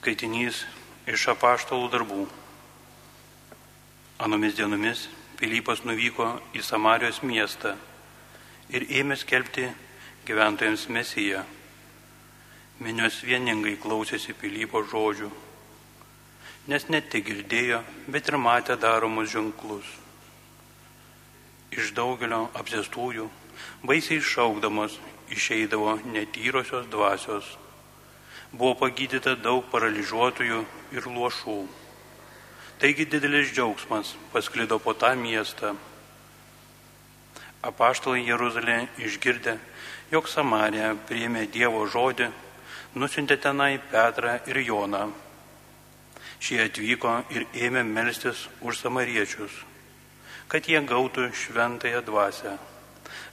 Skaitinys iš apaštalų darbų. Anomis dienomis Pilypas nuvyko į Samarijos miestą ir ėmė skelbti gyventojams mesiją. Minios vieningai klausėsi Pilypo žodžių, nes ne tik girdėjo, bet ir matė daromus ženklus. Iš daugelio apsėstųjų baisiai šaukdamos išeidavo netyrosios dvasios. Buvo pagydyta daug paralyžiuotųjų ir luošų. Taigi didelis džiaugsmas pasklido po tą miestą. Apaštalai Jeruzalė išgirdę, jog Samarija priėmė Dievo žodį, nusintė tenai Petrą ir Joną. Šie atvyko ir ėmė melstis už samariečius, kad jie gautų šventąją dvasę.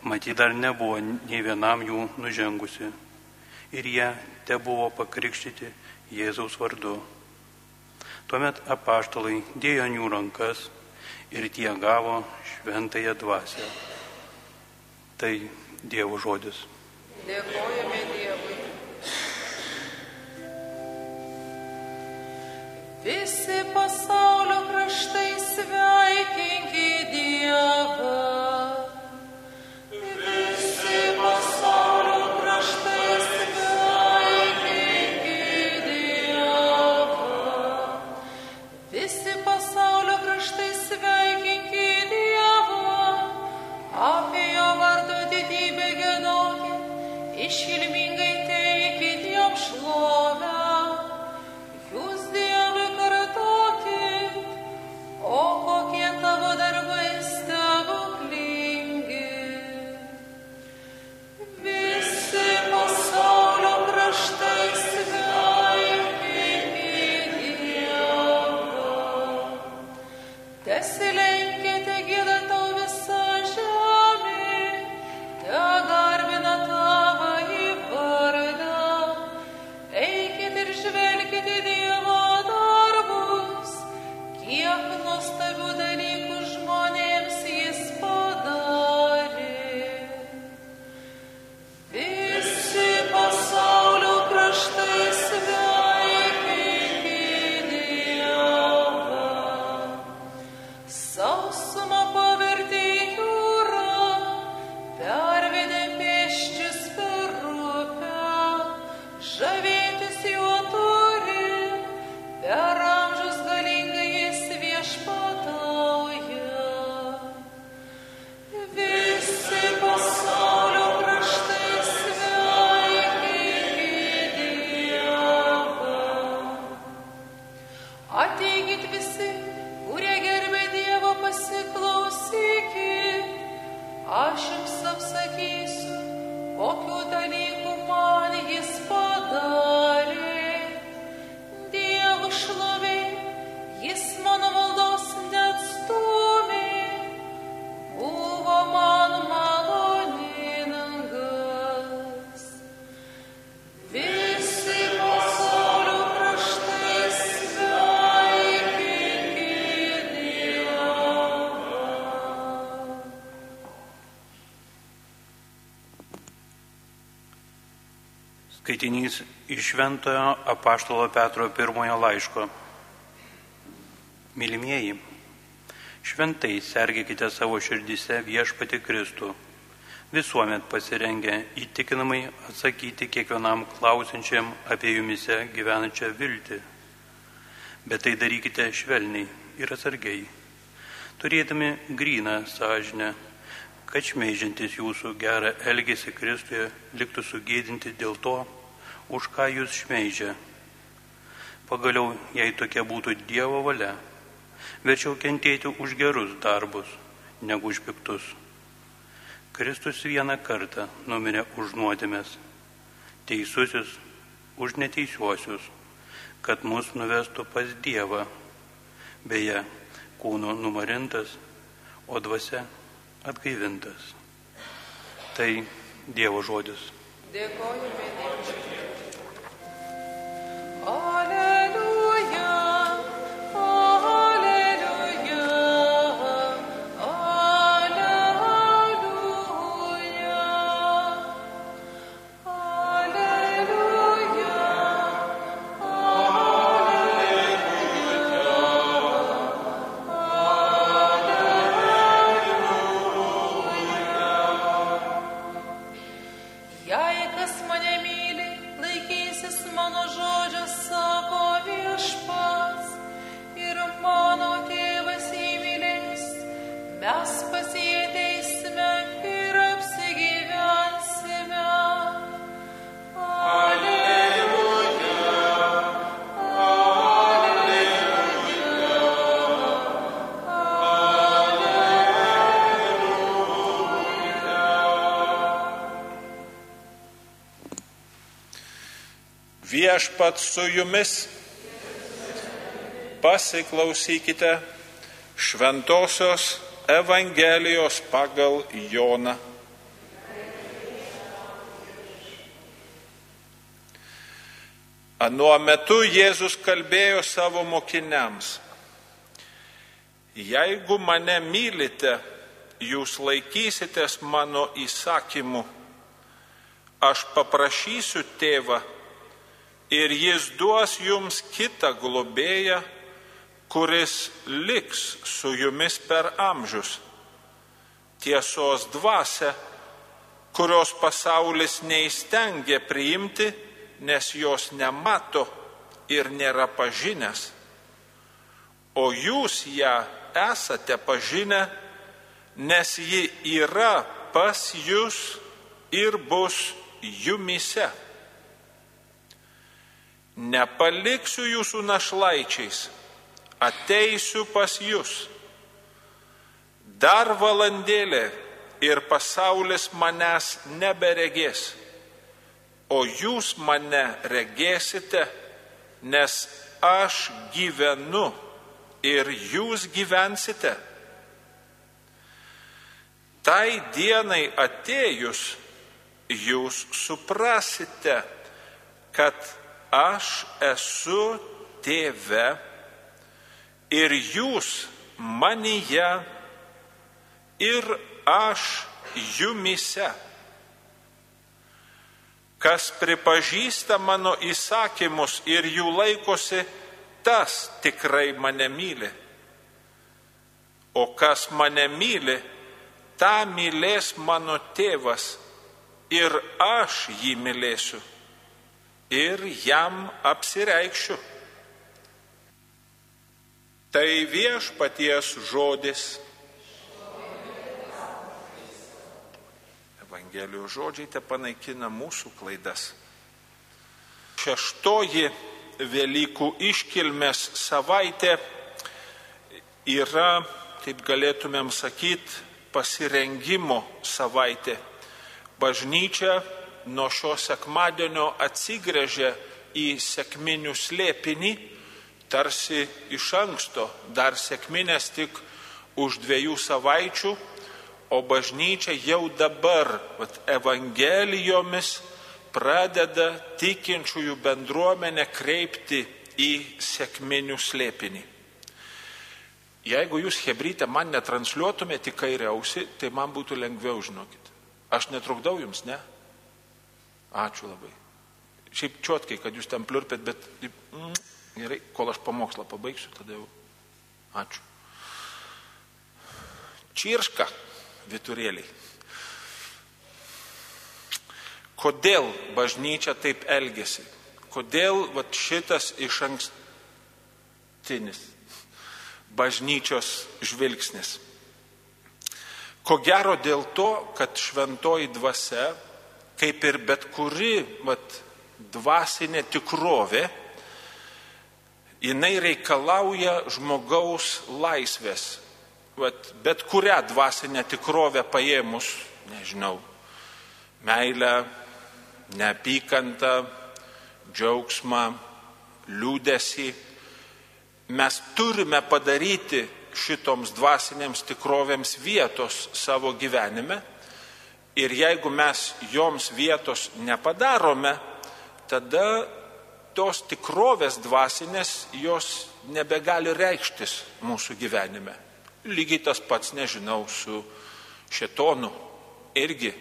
Matyt, dar nebuvo nei vienam jų nužengusi. Ir jie te buvo pakrikštyti Jėzaus vardu. Tuomet apaštalai dėjo jų rankas ir tie gavo šventąją dvasę. Tai Dievo žodis. Dėkojame Dievui. Visi pasaulio kraštai sveikinkit Dievą. Aš jums apsakysiu, kokiu dalyku Skaitinys iš Šventojo apaštalo Petro pirmojo laiško. Mylimieji, šventai sergėkite savo širdise viešpati Kristų, visuomet pasirengę įtikinamai atsakyti kiekvienam klausinčiam apie jumise gyvenančią viltį. Bet tai darykite švelniai ir atsargiai, turėdami gryną sąžinę, kad šmeižintis jūsų gerą elgesį Kristuje liktų sugėdinti dėl to, už ką jūs šmeižia. Pagaliau, jei tokia būtų Dievo valia, verčiau kentėti už gerus darbus, negu už piktus. Kristus vieną kartą numirė už nuodėmės, teisusis už neteisiuosius, kad mus nuvestų pas Dievą, beje, kūno numarintas, o dvasia atgaivintas. Tai Dievo žodis. Dėkojame Dievui. Viešpat su jumis. Pasiklausykite Šventojios Evangelijos pagal Joną. Anuo metu Jėzus kalbėjo savo mokiniams. Jeigu mane mylite, jūs laikysitės mano įsakymų aš paprašysiu tėvą ir jis duos jums kitą globėją, kuris liks su jumis per amžius. Tiesos dvasia, kurios pasaulis neįstengia priimti, nes jos nemato ir nėra pažinęs. O jūs ją esate pažinę, nes ji yra pas jūs ir bus jumise. Nepaliksiu jūsų našlaičiais, ateisiu pas jūs. Dar valandėlė ir pasaulis manęs neberegės, o jūs mane regėsite, nes aš gyvenu ir jūs gyvensite. Tai dienai atėjus, jūs suprasite, kad aš esu tėve ir jūs manyje ir aš jumise. Kas pripažįsta mano įsakymus ir jų laikosi, tas tikrai mane myli. O kas mane myli, tą mylės mano tėvas ir aš jį mylėsiu ir jam apsireikščiu. Tai viešpaties žodis. Evangelijos žodžiai te panaikina mūsų klaidas. Šeštoji Velykų iškilmės savaitė yra, taip galėtumėm sakyti, pasirengimo savaitė bažnyčia nuo šio sekmadienio atsigrėžė į sėkminių slėpinį, tarsi iš anksto, dar sėkminės tik už dviejų savaičių, o bažnyčia jau dabar vat, evangelijomis pradeda tikinčiųjų bendruomenę kreipti į sėkminių slėpinį. Jeigu jūs hebrytę man netransliuotumėte į kairę ausį, tai man būtų lengviau, žinokit. Aš netrukdau jums, ne? Ačiū labai. Šiaip čiotkai, kad jūs ten pliurpėt, bet mm, gerai, kol aš pamokslą pabaigsiu, tada jau. Ačiū. Čirška, viturėliai. Kodėl bažnyčia taip elgesi? Kodėl vat, šitas iš ankstinis bažnyčios žvilgsnis? Ko gero dėl to, kad šventoji dvasia, kaip ir bet kuri vat, dvasinė tikrovė, jinai reikalauja žmogaus laisvės. Vat, bet kurią dvasinę tikrovę paėmus, nežinau, meilę, neapykantą, džiaugsmą, liūdėsi, mes turime padaryti šitoms dvasinėms tikrovėms vietos savo gyvenime. Ir jeigu mes joms vietos nepadarome, tada tos tikrovės dvasinės jos nebegali reikštis mūsų gyvenime. Lygiai tas pats, nežinau, su šetonu irgi.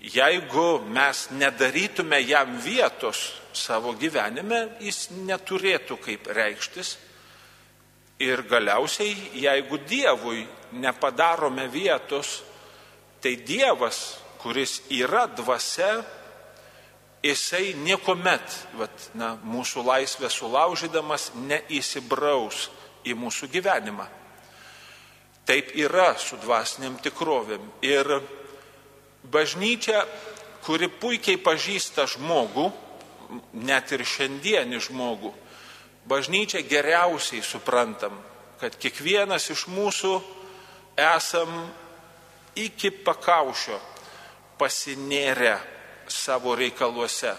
Jeigu mes nedarytume jam vietos savo gyvenime, jis neturėtų kaip reikštis Ir galiausiai, jeigu Dievui nepadarome vietos, tai Dievas, kuris yra dvasia, jisai niekuomet, vat, na, mūsų laisvę sulaužydamas, neįsibraus į mūsų gyvenimą. Taip yra su dvasiniam tikrovėm. Ir bažnyčia, kuri puikiai pažįsta žmogų, net ir šiandienį žmogų, bažnyčia geriausiai suprantam, kad kiekvienas iš mūsų esam iki pakaušio pasinėrę savo reikaluose,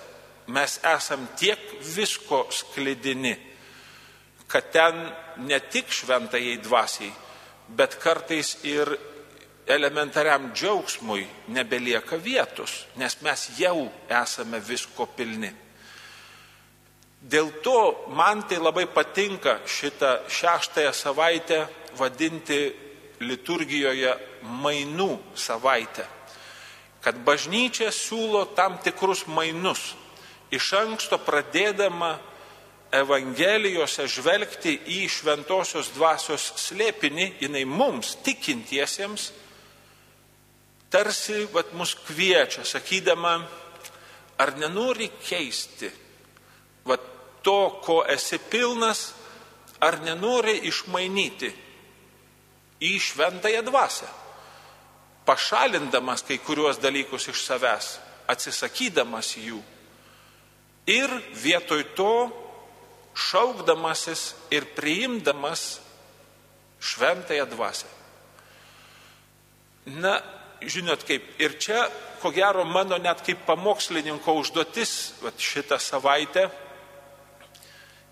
mes esam tiek visko sklidini, kad ten ne tik šventajai dvasiai, bet kartais ir elementariam džiaugsmui nebelieka vietos, nes mes jau esame visko pilni. Dėl to man tai labai patinka šitą šeštąją savaitę vadinti liturgijoje mainų savaitę. Kad bažnyčia siūlo tam tikrus mainus, iš anksto pradėdama Evangelijose žvelgti į šventosios dvasios slėpinį, jinai mums tikintiesiems tarsi vat, mus kviečia, sakydama, ar nenori keisti vat, to, ko esi pilnas, ar nenori išmainyti į šventąją dvasę, pašalindamas kai kuriuos dalykus iš savęs, atsisakydamas jų ir vietoj to šaukdamasis ir priimdamas šventąją dvasę. Na, žinot kaip, ir čia, ko gero, mano net kaip pamokslininko užduotis vat, šitą savaitę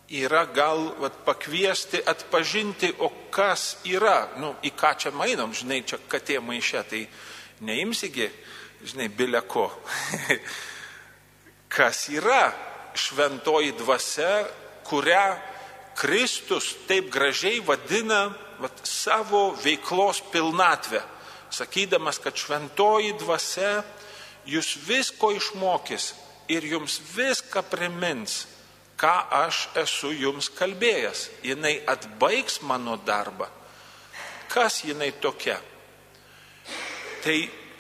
yra gal vat, pakviesti atpažinti, o kas yra, nu, į ką čia mainom, žinai, čia katė maišė, tai neimsigi, žinai, bileko. kas yra šventoji dvasia, kurią Kristus taip gražiai vadina vat, savo veiklos pilnatvę? Sakydamas, kad šventoji dvasia jūs visko išmokys ir jums viską primins, ką aš esu jums kalbėjęs. Jinai atbaigs mano darbą. Kas jinai tokia? Tai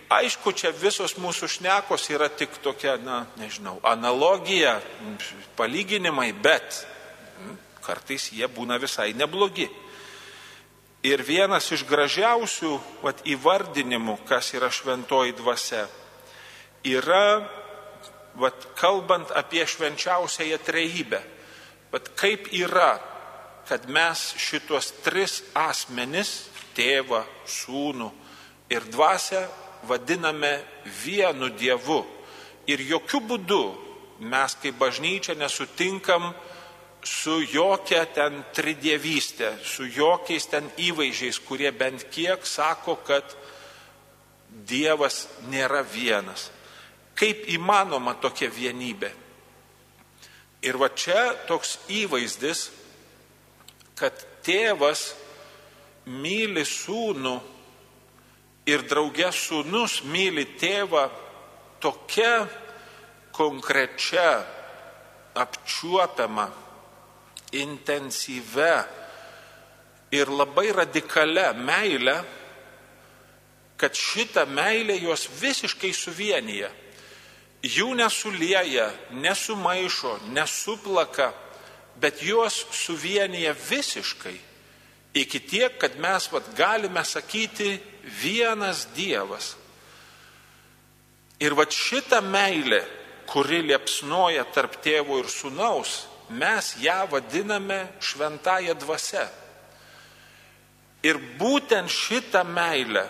aišku, čia visos mūsų šnekos yra tik tokia, na, nežinau, analogija, palyginimai, bet kartais jie būna visai neblogi. Ir vienas iš gražiausių vat, įvardinimų, kas yra šventoji dvasia, yra, vat, kalbant apie švenčiausiąją trejybę, vat, kaip yra, kad mes šitos tris asmenis, tėvą, sūnų ir dvasę, vadiname vienu Dievu. Ir jokių būdų mes kaip bažnyčia nesutinkam su jokia ten tridievystė, su jokiais ten įvaizdžiais, kurie bent kiek sako, kad Dievas nėra vienas. Kaip įmanoma tokia vienybė? Ir va čia toks įvaizdis, kad tėvas myli sūnų ir draugė sūnus myli tėvą tokia konkrečia, apčiuopiama intensyvę ir labai radikalią meilę, kad šitą meilę juos visiškai suvienyje. Jų nesulieja, nesumaišo, nesuplaka, bet juos suvienyje visiškai. Iki tiek, kad mes vat, galime sakyti vienas Dievas. Ir va šitą meilę, kuri liepsnoja tarp tėvo ir sunaus, mes ją vadiname šventąją dvasę. Ir būtent šitą meilę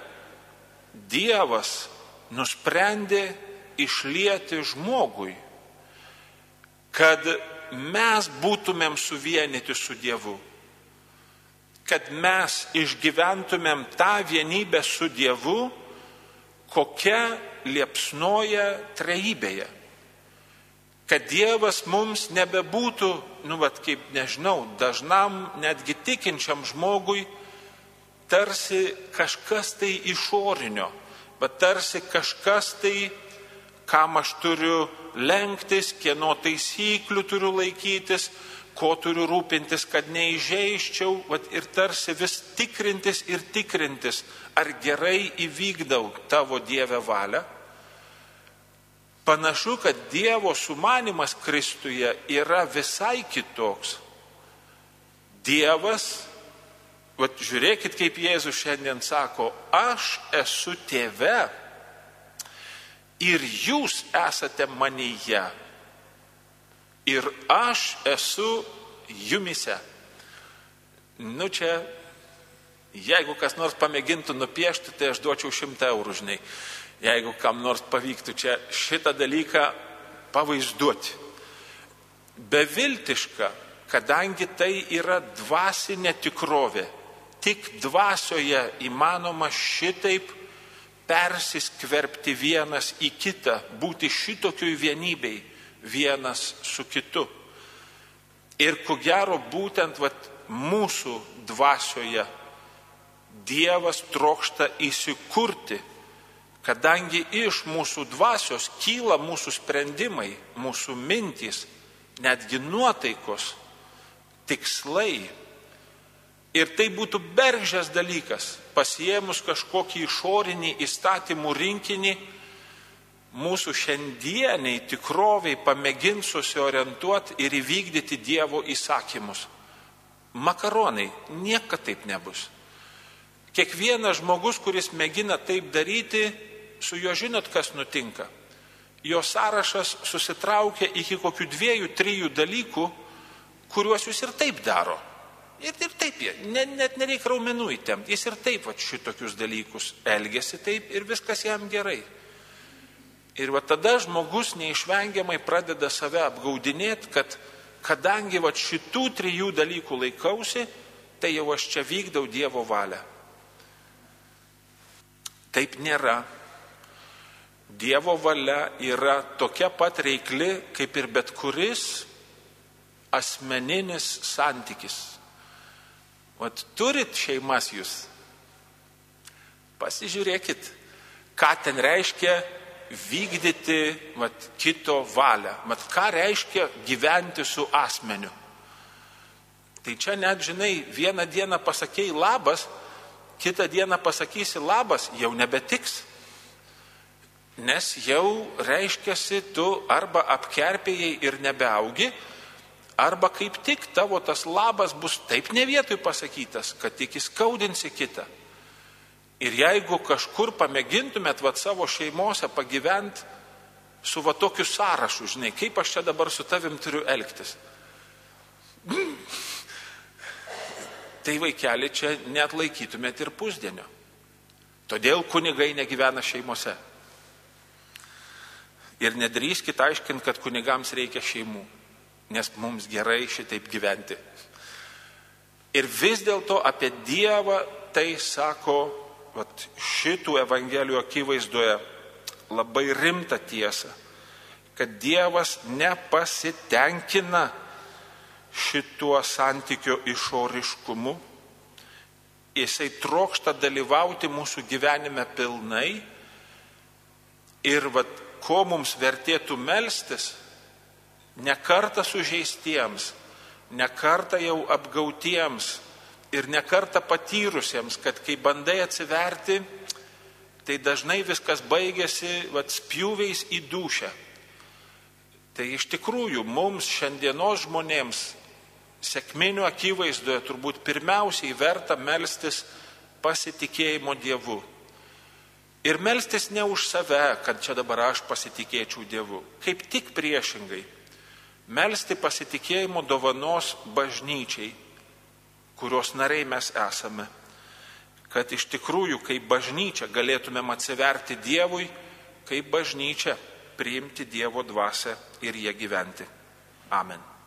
Dievas nusprendė išlieti žmogui, kad mes būtumėm suvienyti su Dievu, kad mes išgyventumėm tą vienybę su Dievu, kokia liepsnoja trejybėje. Kad Dievas mums nebebūtų, nu, vad kaip nežinau, dažnam netgi tikinčiam žmogui tarsi kažkas tai išorinio, bet tarsi kažkas tai, kam aš turiu lenktis, kieno taisyklių turiu laikytis, ko turiu rūpintis, kad neižeiščiau, vat, ir tarsi vis tikrintis ir tikrintis, ar gerai įvykdau tavo Dievę valią. Panašu, kad Dievo sumanimas Kristuje yra visai kitoks. Dievas, vat, žiūrėkit, kaip Jėzus šiandien sako, aš esu tėve ir jūs esate manyje ir aš esu jumise. Nu čia, jeigu kas nors pamėgintų nupiešti, tai aš duočiau šimtą eurų, žinai jeigu kam nors pavyktų čia šitą dalyką pavaizduoti. beviltiška, kadangi tai yra dvasinė tikrovė. Tik dvasioje įmanoma šitaip persiskverbti vienas į kitą, būti šitokiui vienybei vienas su kitu. Ir ko gero būtent vat, mūsų dvasioje Dievas trokšta įsikurti, kadangi iš mūsų dvasios kyla mūsų sprendimai, mūsų mintys, netgi nuotaikos, tikslai. Ir tai būtų beržės dalykas, pasiemus kažkokį išorinį įstatymų rinkinį, mūsų šiandieniai tikroviai pamėgins susiorientuoti ir įvykdyti Dievo įsakymus. Makaronai, niekada taip nebus. Kiekvienas žmogus, kuris mėgina taip daryti, su juo žinot, kas nutinka. Jo sąrašas susitraukia iki kokių dviejų, trijų dalykų, kuriuos jūs ir taip daro. Ir, ir taip, ne, net nereikia raumenų įtemti. Jis ir taip va, šitokius dalykus elgesi taip ir viskas jam gerai. Ir va tada žmogus neišvengiamai pradeda save apgaudinėti, kad kadangi va šitų trijų dalykų laikausi, tai jau aš čia vykdau Dievo valią. Taip nėra. Dievo valia yra tokia pat reikli, kaip ir bet kuris asmeninis santykis. Vat turit šeimas jūs. Pasižiūrėkit, ką ten reiškia vykdyti vat, kito valią. Mat, ką reiškia gyventi su asmeniu. Tai čia net, žinai, vieną dieną pasakėjai labas, kitą dieną pasakysi labas, jau nebetiks. Nes jau reiškiasi tu arba apkerpėjai ir nebeaugi, arba kaip tik tavo tas labas bus taip ne vietoj pasakytas, kad tik įskaudinsi kitą. Ir jeigu kažkur pamėgintumėt vat savo šeimose pagyventi su va tokiu sąrašu, žinai, kaip aš čia dabar su tavim turiu elgtis. Tai vaikeli čia net laikytumėt ir pusdienio. Todėl kunigai negyvena šeimose. Ir nedrįskit aiškinti, kad kunigams reikia šeimų, nes mums gerai šitaip gyventi. Ir vis dėlto apie Dievą tai sako vat, šitų evangelijų akivaizdoje labai rimtą tiesą, kad Dievas nepasitenkina šituo santykio išoriškumu, jisai trokšta dalyvauti mūsų gyvenime pilnai ir vat, ko mums vertėtų melstis, nekarta sužeistiems, nekarta jau apgautiems, ir nekarta patyrusiems, kad kai bandai atsiverti, tai dažnai viskas baigėsi vat, spjūviais į dušę. Tai iš tikrųjų mums šiandienos žmonėms sėkminių akivaizdoje turbūt pirmiausiai verta melstis pasitikėjimo Dievu. Ir melstis ne už save, kad čia dabar aš pasitikėčiau Dievu. Kaip tik priešingai. Melsti pasitikėjimo dovanos bažnyčiai kurios nariai mes esame, kad iš tikrųjų kaip bažnyčia galėtumėm atsiverti Dievui, kaip bažnyčia priimti Dievo dvasę ir jie gyventi. Amen.